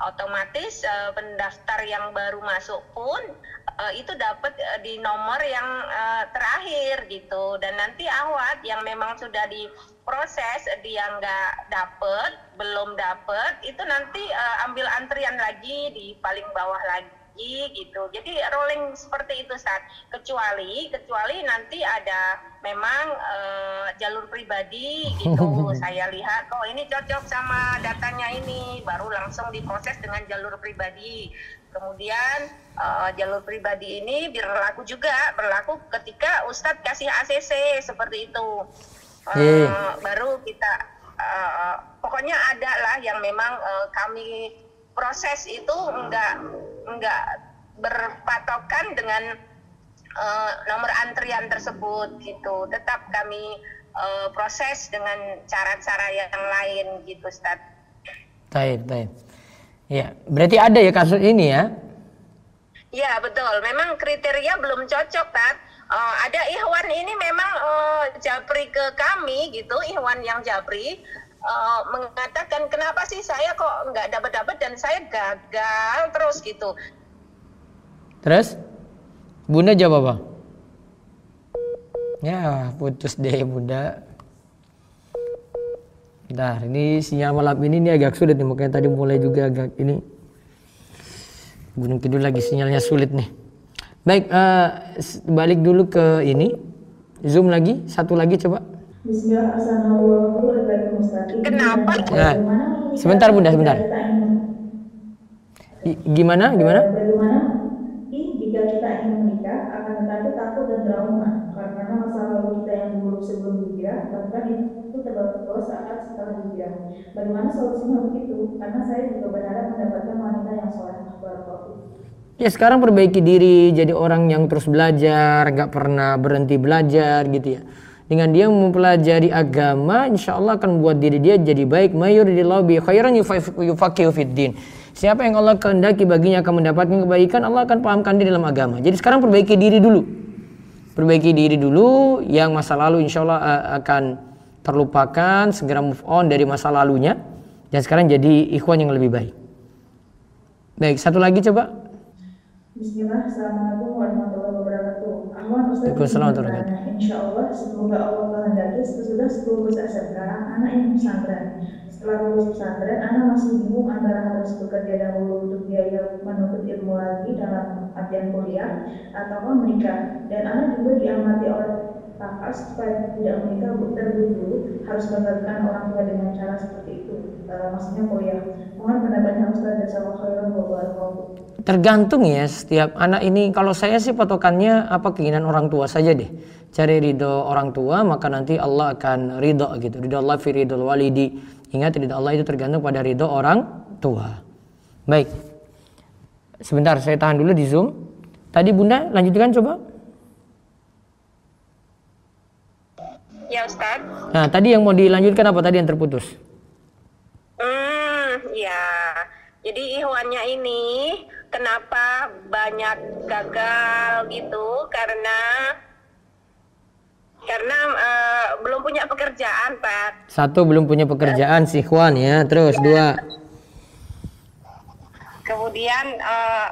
Otomatis eh, pendaftar yang baru masuk pun eh, itu dapat eh, di nomor yang eh, terakhir gitu dan nanti awat yang memang sudah diproses dia nggak dapet belum dapet itu nanti eh, ambil antrian lagi di paling bawah lagi gitu. Jadi rolling seperti itu saat kecuali kecuali nanti ada memang eh, jalur pribadi gitu. *laughs* Saya lihat oh ini cocok sama datanya ini. Baru langsung diproses dengan jalur pribadi. Kemudian eh, jalur pribadi ini berlaku juga berlaku ketika Ustadz kasih ACC seperti itu. Eh, Iya. Baru kita eh, pokoknya ada lah yang memang eh, kami proses itu enggak enggak berpatokan dengan eh, nomor antrian tersebut gitu. Tetap kami eh, proses dengan cara-cara yang lain gitu, Ustadz. Taib, taib. Ya, berarti ada ya kasus ini ya. Ya betul, memang kriteria belum cocok kan. Eh, ada Ikhwan ini memang eh, japri ke kami gitu, Ikhwan yang japri eh, mengatakan kenapa sih saya kok nggak dapat dapat dan saya gagal terus gitu. Terus Bunda jawab apa? Ya, putus deh Bunda. Bentar, ini sinyal malam ini, ini agak sulit nih, makanya tadi mulai juga agak ini. Gunung Kidul lagi sinyalnya sulit nih. Baik, s- balik dulu ke ini. Zoom lagi, satu lagi coba. Kenapa? Menikah Sebentar, Bunda, sebentar. I- gimana, gimana? Bagaimana jika kita ingin menikah akan tetapi takut dan trauma karena masa lalu kita yang dulu sebelum hijrah bahkan itu terbawa saat setelah hijrah. Bagaimana solusinya untuk itu? Karena saya juga berharap mendapatkan wanita yang soleh. Ya sekarang perbaiki diri jadi orang yang terus belajar, nggak pernah berhenti belajar gitu ya. Dengan dia mempelajari agama, insya Allah akan buat diri dia jadi baik. Mayuridillahu bi khairan yufaqihu fid din. Siapa yang Allah kehendaki baginya akan mendapatkan kebaikan, Allah akan pahamkan dia dalam agama. Jadi sekarang perbaiki diri dulu. Perbaiki diri dulu, yang masa lalu insya Allah eh, akan terlupakan, segera move on dari masa lalunya. Dan sekarang jadi ikhwan yang lebih baik. Baik, satu lagi coba. Bismillah, warahmatullahi wabarakatuh. Ahwan Ustaz, Waalaikumsalam warahmatullahi bertanya. Insya Allah semoga Allah kehendaki sesudah lulus SMK, anak yang pesantren. Setelah lulus pesantren, anak masih bingung antara harus bekerja dahulu untuk biaya menuntut ilmu lagi dalam artian kuliah ataukah menikah. Dan anak juga diamati oleh kakak supaya tidak menikah terburu harus memberikan orang tua dengan cara seperti itu. Eh, maksudnya kuliah. Mohon pendapatnya Ustaz dan sama khairan wa. Tergantung ya setiap anak ini kalau saya sih patokannya apa keinginan orang tua saja deh. Cari ridho orang tua maka nanti Allah akan ridho gitu. Ridho Allah fi ridho walidi. Ingat ridho Allah itu tergantung pada ridho orang tua. Baik. Sebentar saya tahan dulu di Zoom. Tadi Bunda lanjutkan coba. Ya Ustadz. Nah, tadi yang mau dilanjutkan apa tadi yang terputus? Hmm, ya. Jadi ihwannya ini kenapa banyak gagal gitu karena karena eh, belum punya pekerjaan, Pak. Satu belum punya pekerjaan si Ikhwan ya. Terus dua. Kemudian eh,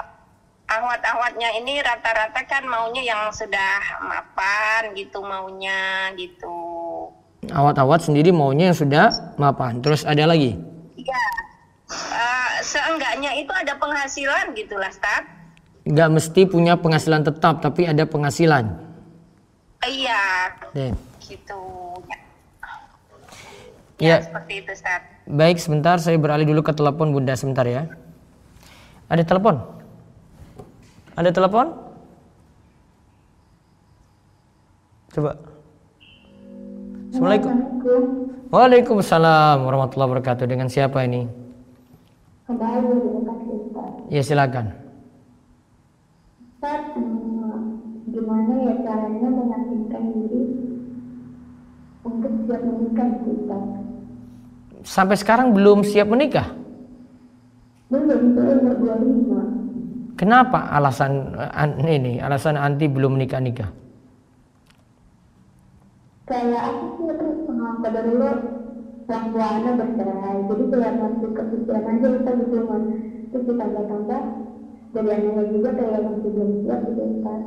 ahwat-ahwatnya ini rata-rata kan maunya yang sudah mapan gitu maunya gitu. Awat-awat sendiri maunya yang sudah mapan. Terus ada lagi. Iya. Eh, seenggaknya itu ada penghasilan gitu lah, Stat. nggak mesti punya penghasilan tetap tapi ada penghasilan. Iya, Deh. gitu. ya Ya, seperti itu, Stat. baik sebentar saya beralih dulu ke telepon bunda sebentar ya. Ada telepon? Ada telepon? Coba. Assalamualaikum. Waalaikumsalam warahmatullahi wabarakatuh. Dengan siapa ini Kembali terima kasih Ustaz. Ya silakan. Ustaz, gimana ya caranya meyakinkan diri untuk siap menikah Ustaz? Sampai sekarang belum siap menikah. Belum, umur 25. Kenapa alasan an- ini alasan anti belum menikah nikah? Kayak aku sih itu uh, pada dulu orang tua anak bercerai, jadi kayak masih kepikiran aja kita gitu kan. Terus ditambah-tambah dari anaknya juga kayak masih belum siap gitu Ustaz.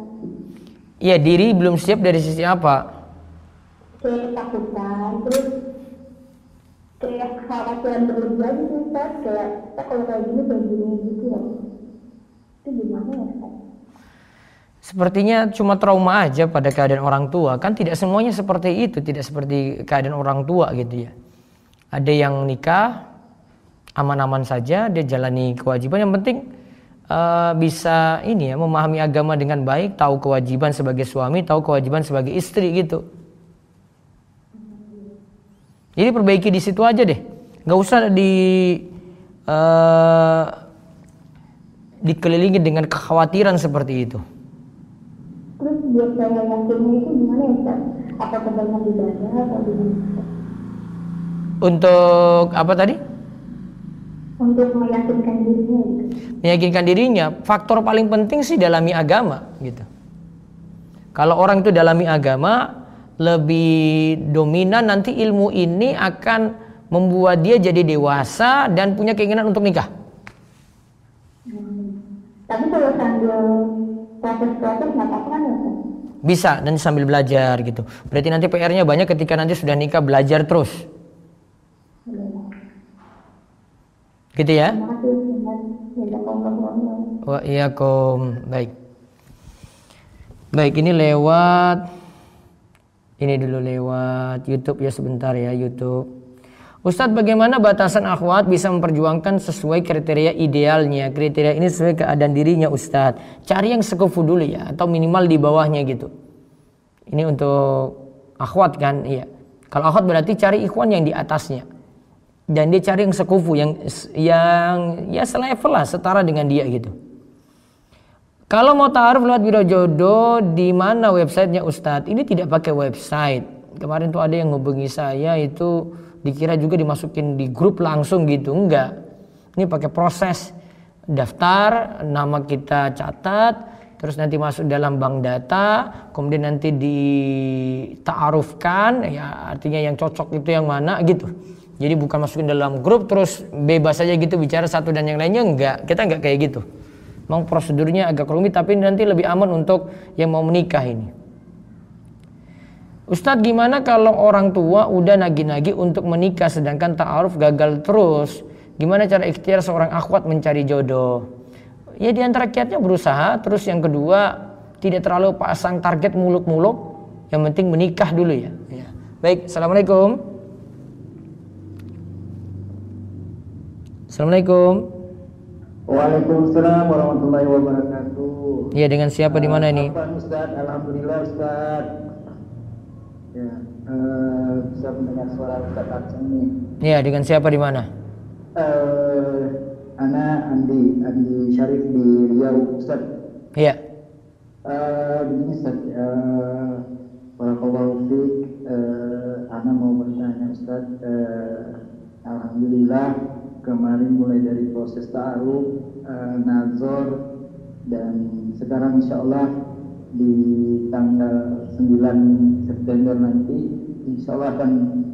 Iya diri belum siap dari sisi apa? Kayak ketakutan, terus kayak kekhawatiran berlebihan gitu Ustaz. Kayak kita kalau kayak gini kayak gini gitu ya. Itu gimana ya Ustaz? Sepertinya cuma trauma aja pada keadaan orang tua. Kan tidak semuanya seperti itu, tidak seperti keadaan orang tua gitu ya. Ada yang nikah aman-aman saja, dia jalani kewajiban. Yang penting eh, bisa ini ya memahami agama dengan baik, tahu kewajiban sebagai suami, tahu kewajiban sebagai istri gitu. Jadi perbaiki di situ aja deh, nggak usah di eh, dikelilingi dengan kekhawatiran seperti itu. Terus biar saya yakinnya itu gimana ya? Apa kebanyakan ibadah atau? Untuk apa tadi? Untuk meyakinkan dirinya gitu. Meyakinkan dirinya. Faktor paling penting sih dalami agama gitu. Kalau orang itu dalami agama lebih dominan nanti ilmu ini akan membuat dia jadi dewasa dan punya keinginan untuk nikah. Tapi kalau sambil proses-proses nggak apa-apa kan ya? Bisa dan sambil belajar gitu. Berarti nanti PR-nya banyak ketika nanti sudah nikah belajar terus. Gitu ya. Wa iyakum. Baik. Baik, ini lewat. Ini dulu lewat YouTube ya sebentar ya YouTube. Ustadz bagaimana batasan akhwat bisa memperjuangkan sesuai kriteria idealnya? Kriteria ini sesuai keadaan dirinya Ustadz. Cari yang sekufu dulu ya Atau minimal di bawahnya gitu. Ini untuk akhwat kan? Iya. Kalau akhwat berarti cari ikhwan yang di atasnya Dan dia cari yang sekufu Yang yang ya selevel lah Setara dengan dia gitu kalau mau taaruf lewat biro jodoh di mana websitenya Ustadz? Ini tidak pakai website. Kemarin tuh ada yang ngubungi saya itu dikira juga dimasukin di grup langsung gitu. Enggak. Ini pakai proses daftar, nama kita catat, terus nanti masuk dalam bank data, kemudian nanti ditaarufkan, ya artinya yang cocok itu yang mana gitu. Jadi bukan masukin dalam grup terus bebas aja gitu bicara satu dan yang lainnya enggak. Kita enggak kayak gitu. Memang prosedurnya agak rumit tapi nanti lebih aman untuk yang mau menikah ini. Ustadz gimana kalau orang tua udah nagih-nagih untuk menikah sedangkan ta'aruf gagal terus? Gimana cara ikhtiar seorang akhwat mencari jodoh? Ya di antara kiatnya berusaha, terus yang kedua tidak terlalu pasang target muluk-muluk, yang penting menikah dulu ya. ya. Baik, Assalamualaikum. Assalamualaikum. Waalaikumsalam warahmatullahi wabarakatuh. Iya dengan siapa di mana ini? Ustaz? Alhamdulillah Ustaz. Ya, eh, bisa mendengar suara Ustaz Aceh ini. Iya dengan siapa di mana? Eh, Ana Andi, Andi Syarif di Riau Ustaz. Iya. Eh, begini Ustaz, eh, Barakallahu fiik, eh, Ana mau bertanya Ustaz, eh, Alhamdulillah kemarin mulai dari proses ta'aruf, eh, nazor, dan sekarang insya Allah di tanggal 9 September nanti insya Allah akan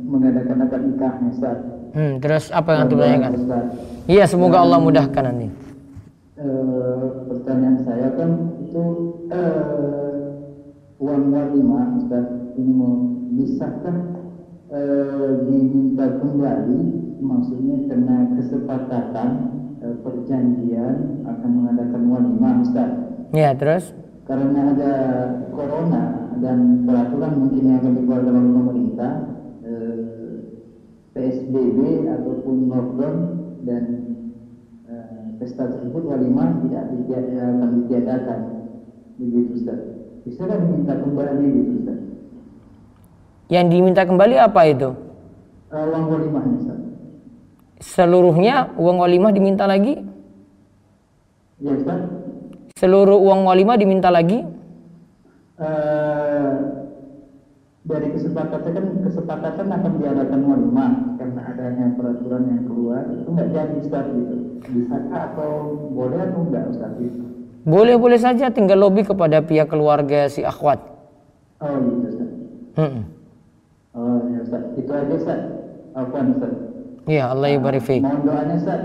mengadakan akad nikahnya Ustaz. Hmm, terus apa yang antum tanyakan? Iya semoga Allah mudahkan nanti. Eh, pertanyaan saya kan itu eh, uang walimah Ustaz ini mau bisakah eh, diminta kembali maksudnya karena kesepakatan eh, perjanjian akan mengadakan walimah Ustaz. Iya terus? karena ada corona dan peraturan mungkin yang akan dikeluarkan oleh pemerintah eh, PSBB ataupun lockdown dan eh, pesta tersebut walimah tidak ditiada- akan ditiadakan. Begitu Ustaz. Bisa kan diminta kembali gitu Ustaz? Yang diminta kembali apa itu? Eh, uang walimahnya Ustaz seluruhnya uang walimah diminta lagi? Ya Ustaz. Seluruh uang walimah diminta lagi? Eh, dari kesepakatan kan kesepakatan akan diadakan walimah karena adanya peraturan yang keluar itu nggak jadi Ustaz gitu. Bisa atau boleh atau enggak Ustaz gitu? Boleh-boleh saja tinggal lobby kepada pihak keluarga si akhwat. Oh gitu Ustaz. Hmm. Oh ya Ustaz. Itu aja Ustaz. Afwan Ustaz. Iya, Allah ibarik fiik. Mohon doanya Ustaz.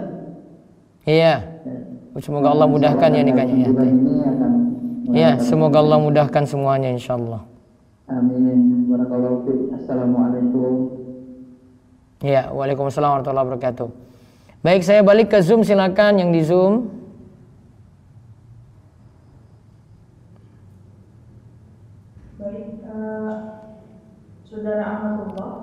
Iya. Ya. Semoga Allah mudahkan ya nikahnya ya. Iya, semoga Allah mudahkan semuanya insyaallah. Amin. Barakallahu fiik. Assalamualaikum. Iya, Waalaikumsalam warahmatullahi wabarakatuh. Baik, saya balik ke Zoom silakan yang di Zoom. Baik, eh, Saudara Ahmadullah.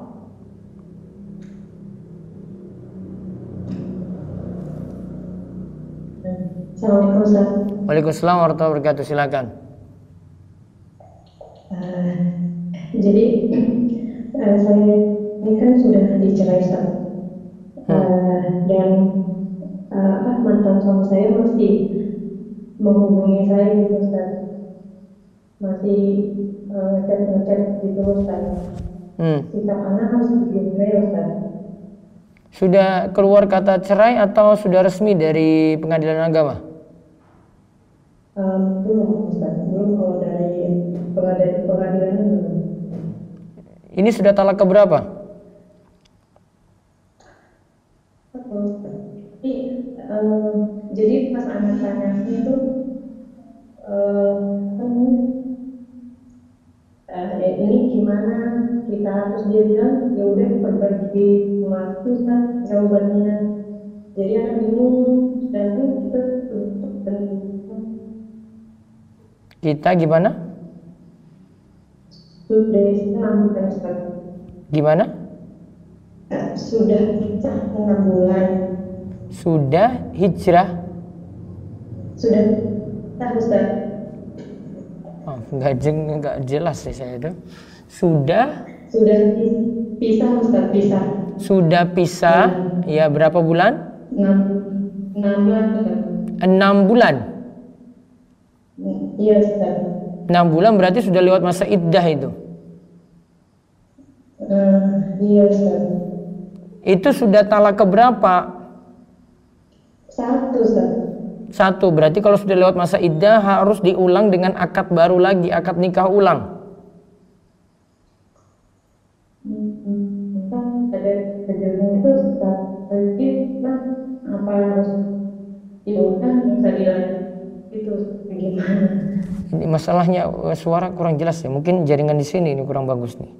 Assalamualaikum Ustaz. Waalaikumsalam warahmatullahi wabarakatuh. Silakan. Eh, jadi *clears throat* eh, saya ini kan sudah dicerai Ustaz. Eh, dan eh, apa mantan suami saya masih menghubungi saya gitu Ustaz. Masih eh, ngechat gitu Ustaz. Hmm. Sikap anak harus begini Ustaz. Sudah keluar kata cerai atau sudah resmi dari pengadilan agama? Eh, belum Ustaz, belum kalau dari pengadilan pengadilan belum. Ini sudah talak keberapa? Tapi eh, jadi pas anak tanya itu eh, ya ini gimana kita terus dia bilang ya udah berbagi waktu kan jawabannya jadi anak bingung dan kita untuk Kita gimana? sudah enam bulan. Gimana? Eh, sudah pecah enam bulan Sudah hijrah? sudah pecah Ustaz. Oh, nggak jeng, nggak jelas sih saya itu. Sudah sudah pi- pisah Ustaz pisah sudah pisah ya berapa bulan? enam enam bulan. Enam bulan. Iya Ustaz Enam bulan berarti sudah lewat masa iddah itu. Eh, iya Ustaz Itu sudah talak keberapa? satu Ustaz Satu, berarti kalau sudah lewat masa iddah harus diulang dengan akad baru lagi, akad nikah ulang. Hmm, kan ada kejadian itu Ustaz kan apa harus dilakukan bisa dilanjut itu bagaimana Ini masalahnya eh, suara kurang jelas ya. Mungkin jaringan di sini ini kurang bagus nih.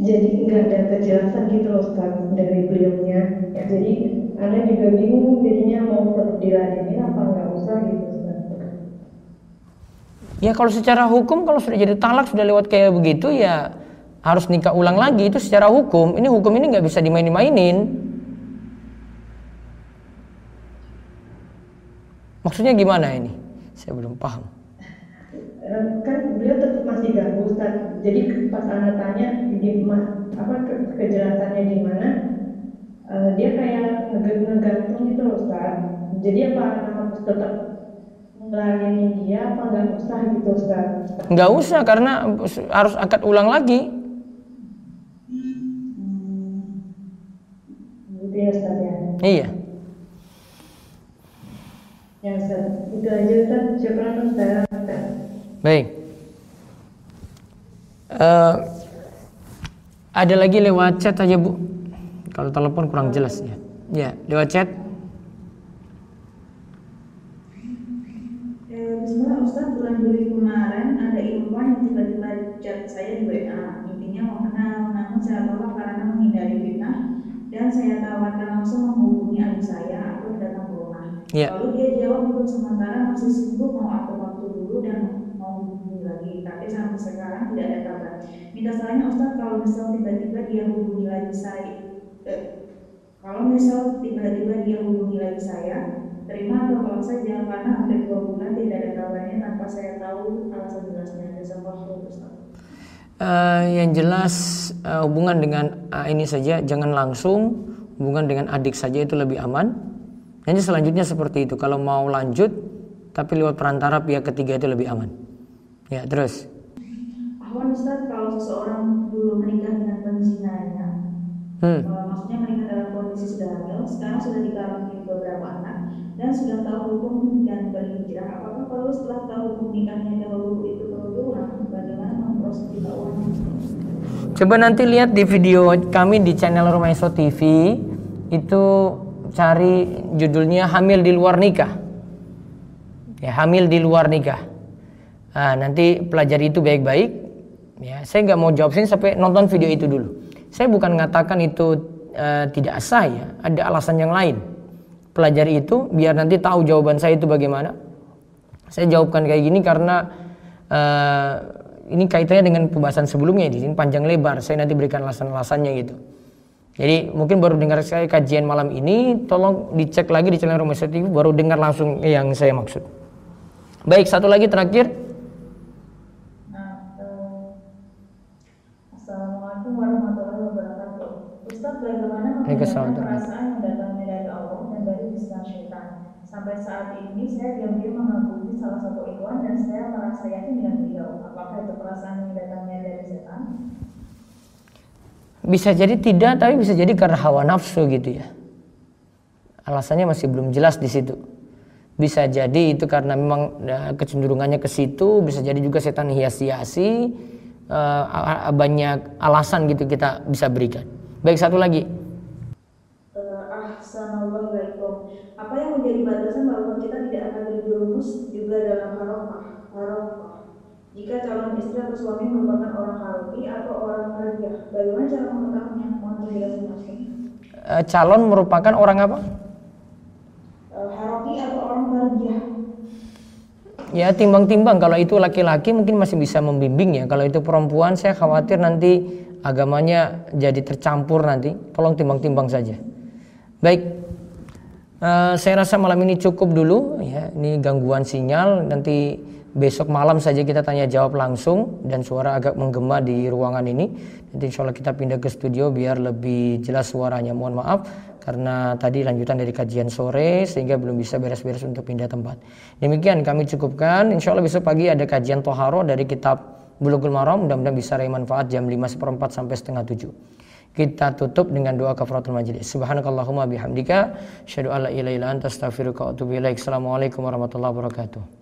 jadi nggak ada kejelasan gitu loh Ustaz dari beliaunya ya, jadi anda juga bingung jadinya mau tetap diladenin apa nggak usah gitu Ustaz Ya kalau secara hukum kalau sudah jadi talak sudah lewat kayak begitu ya harus nikah ulang lagi itu secara hukum. Ini hukum ini nggak bisa dimain-mainin. Maksudnya gimana ini? Saya belum paham. Eh, kan beliau tetap masih ganggu Ustaz. Jadi pas anda tanya di apa ke- kejelasannya di mana, eh, dia kayak ngeg- ngegantung gitu loh Ustaz. Jadi apa anak harus tetap ngelayanin dia apa nggak usah gitu Ustaz? Nggak usah karena harus akad ulang lagi. Gitu ya Ustaz ya. Iya. Ya Ustaz, itu aja Ustaz. Syukuran Ustaz. Baik. Eh, ada lagi lewat chat aja bu. Kalau telepon kurang jelas ya. Ya lewat chat. Eh, Bismillah Ustaz, bulan Juli kemarin ada ikhwan yang tiba-tiba chat saya di WA. Intinya mau kenal, namun saya tolak karena menghindari fitnah dan saya tawarkan langsung menghubungi adik saya atau Ya. Lalu dia jawab untuk sementara masih sibuk mau atur waktu dulu dan mau hubungi lagi. Tapi sampai sekarang tidak ada kabar. Minta sarannya Ustaz kalau misal tiba-tiba dia hubungi lagi saya, eh, kalau misal tiba-tiba dia hubungi lagi saya, terima atau tolak saja karena hampir dua bulan tidak ada kabarnya tanpa saya tahu alasan jelasnya. Jazakallahu Ustaz. Uh, yang jelas uh, hubungan dengan uh, ini saja jangan langsung hubungan dengan adik saja itu lebih aman. Nanti selanjutnya seperti itu. Kalau mau lanjut tapi lewat perantara pihak ketiga itu lebih aman. Ya terus. Ahwan Ustaz kalau seseorang dulu menikah dengan penzinanya, hmm. uh, maksudnya menikah dalam kondisi sudah hamil, sekarang sudah dikaruniai beberapa anak dan sudah tahu hukum dan berhijrah. Apakah kalau setelah tahu hukum nikahnya dahulu itu kebetulan bagaimana memproses uang? Coba nanti lihat di video kami di channel Rumah Iso TV itu cari judulnya hamil di luar nikah. Ya, hamil di luar nikah. Nah, nanti pelajari itu baik-baik Ya, saya nggak mau jawab sini sampai nonton video itu dulu. Saya bukan mengatakan itu uh, tidak sah ya, ada alasan yang lain. Pelajari itu biar nanti tahu jawaban saya itu bagaimana. Saya jawabkan kayak gini karena uh, ini kaitannya dengan pembahasan sebelumnya di sini panjang lebar. Saya nanti berikan alasan-alasannya gitu. Jadi mungkin baru dengar saya kajian malam ini, tolong dicek lagi di channel Rumah TV baru dengar langsung yang saya maksud. Baik, satu lagi terakhir Waalaikumsalam. perasaan yang datangnya dari Allah dan dari bisikan syaitan. Sampai saat ini saya diam-diam mengagumi salah satu ikhwan dan saya merasa yakin dengan beliau. Apakah itu perasaan yang datangnya dari setan? Bisa jadi tidak, tapi bisa jadi karena hawa nafsu gitu ya. Alasannya masih belum jelas di situ. Bisa jadi itu karena memang ya, kecenderungannya ke situ, bisa jadi juga setan hias-hiasi, uh, banyak alasan gitu kita bisa berikan. Baik satu lagi, apa yang menjadi batasan bahwa kita tidak akan terjerumus juga dalam jika calon istri atau suami merupakan orang harofi atau orang kerja bagaimana cara mengetahuinya? Mohon penjelasan e, calon merupakan orang apa? E, atau orang kerja ya timbang-timbang. Kalau itu laki-laki mungkin masih bisa membimbing ya. Kalau itu perempuan saya khawatir nanti agamanya jadi tercampur nanti. Tolong timbang-timbang saja. Baik. Uh, saya rasa malam ini cukup dulu ya. Ini gangguan sinyal. Nanti besok malam saja kita tanya jawab langsung dan suara agak menggema di ruangan ini. Nanti insya Allah kita pindah ke studio biar lebih jelas suaranya. Mohon maaf karena tadi lanjutan dari kajian sore sehingga belum bisa beres-beres untuk pindah tempat. Demikian kami cukupkan. Insya Allah besok pagi ada kajian toharo dari kitab Bulughul Maram. Mudah-mudahan bisa raih manfaat jam 5 seperempat sampai setengah 7. Kita tutup dengan doa kafaratul majlis. Subhanakallahumma bihamdika asyhadu an la ilaha illa anta astaghfiruka wa atubu. Assalamualaikum warahmatullahi wabarakatuh.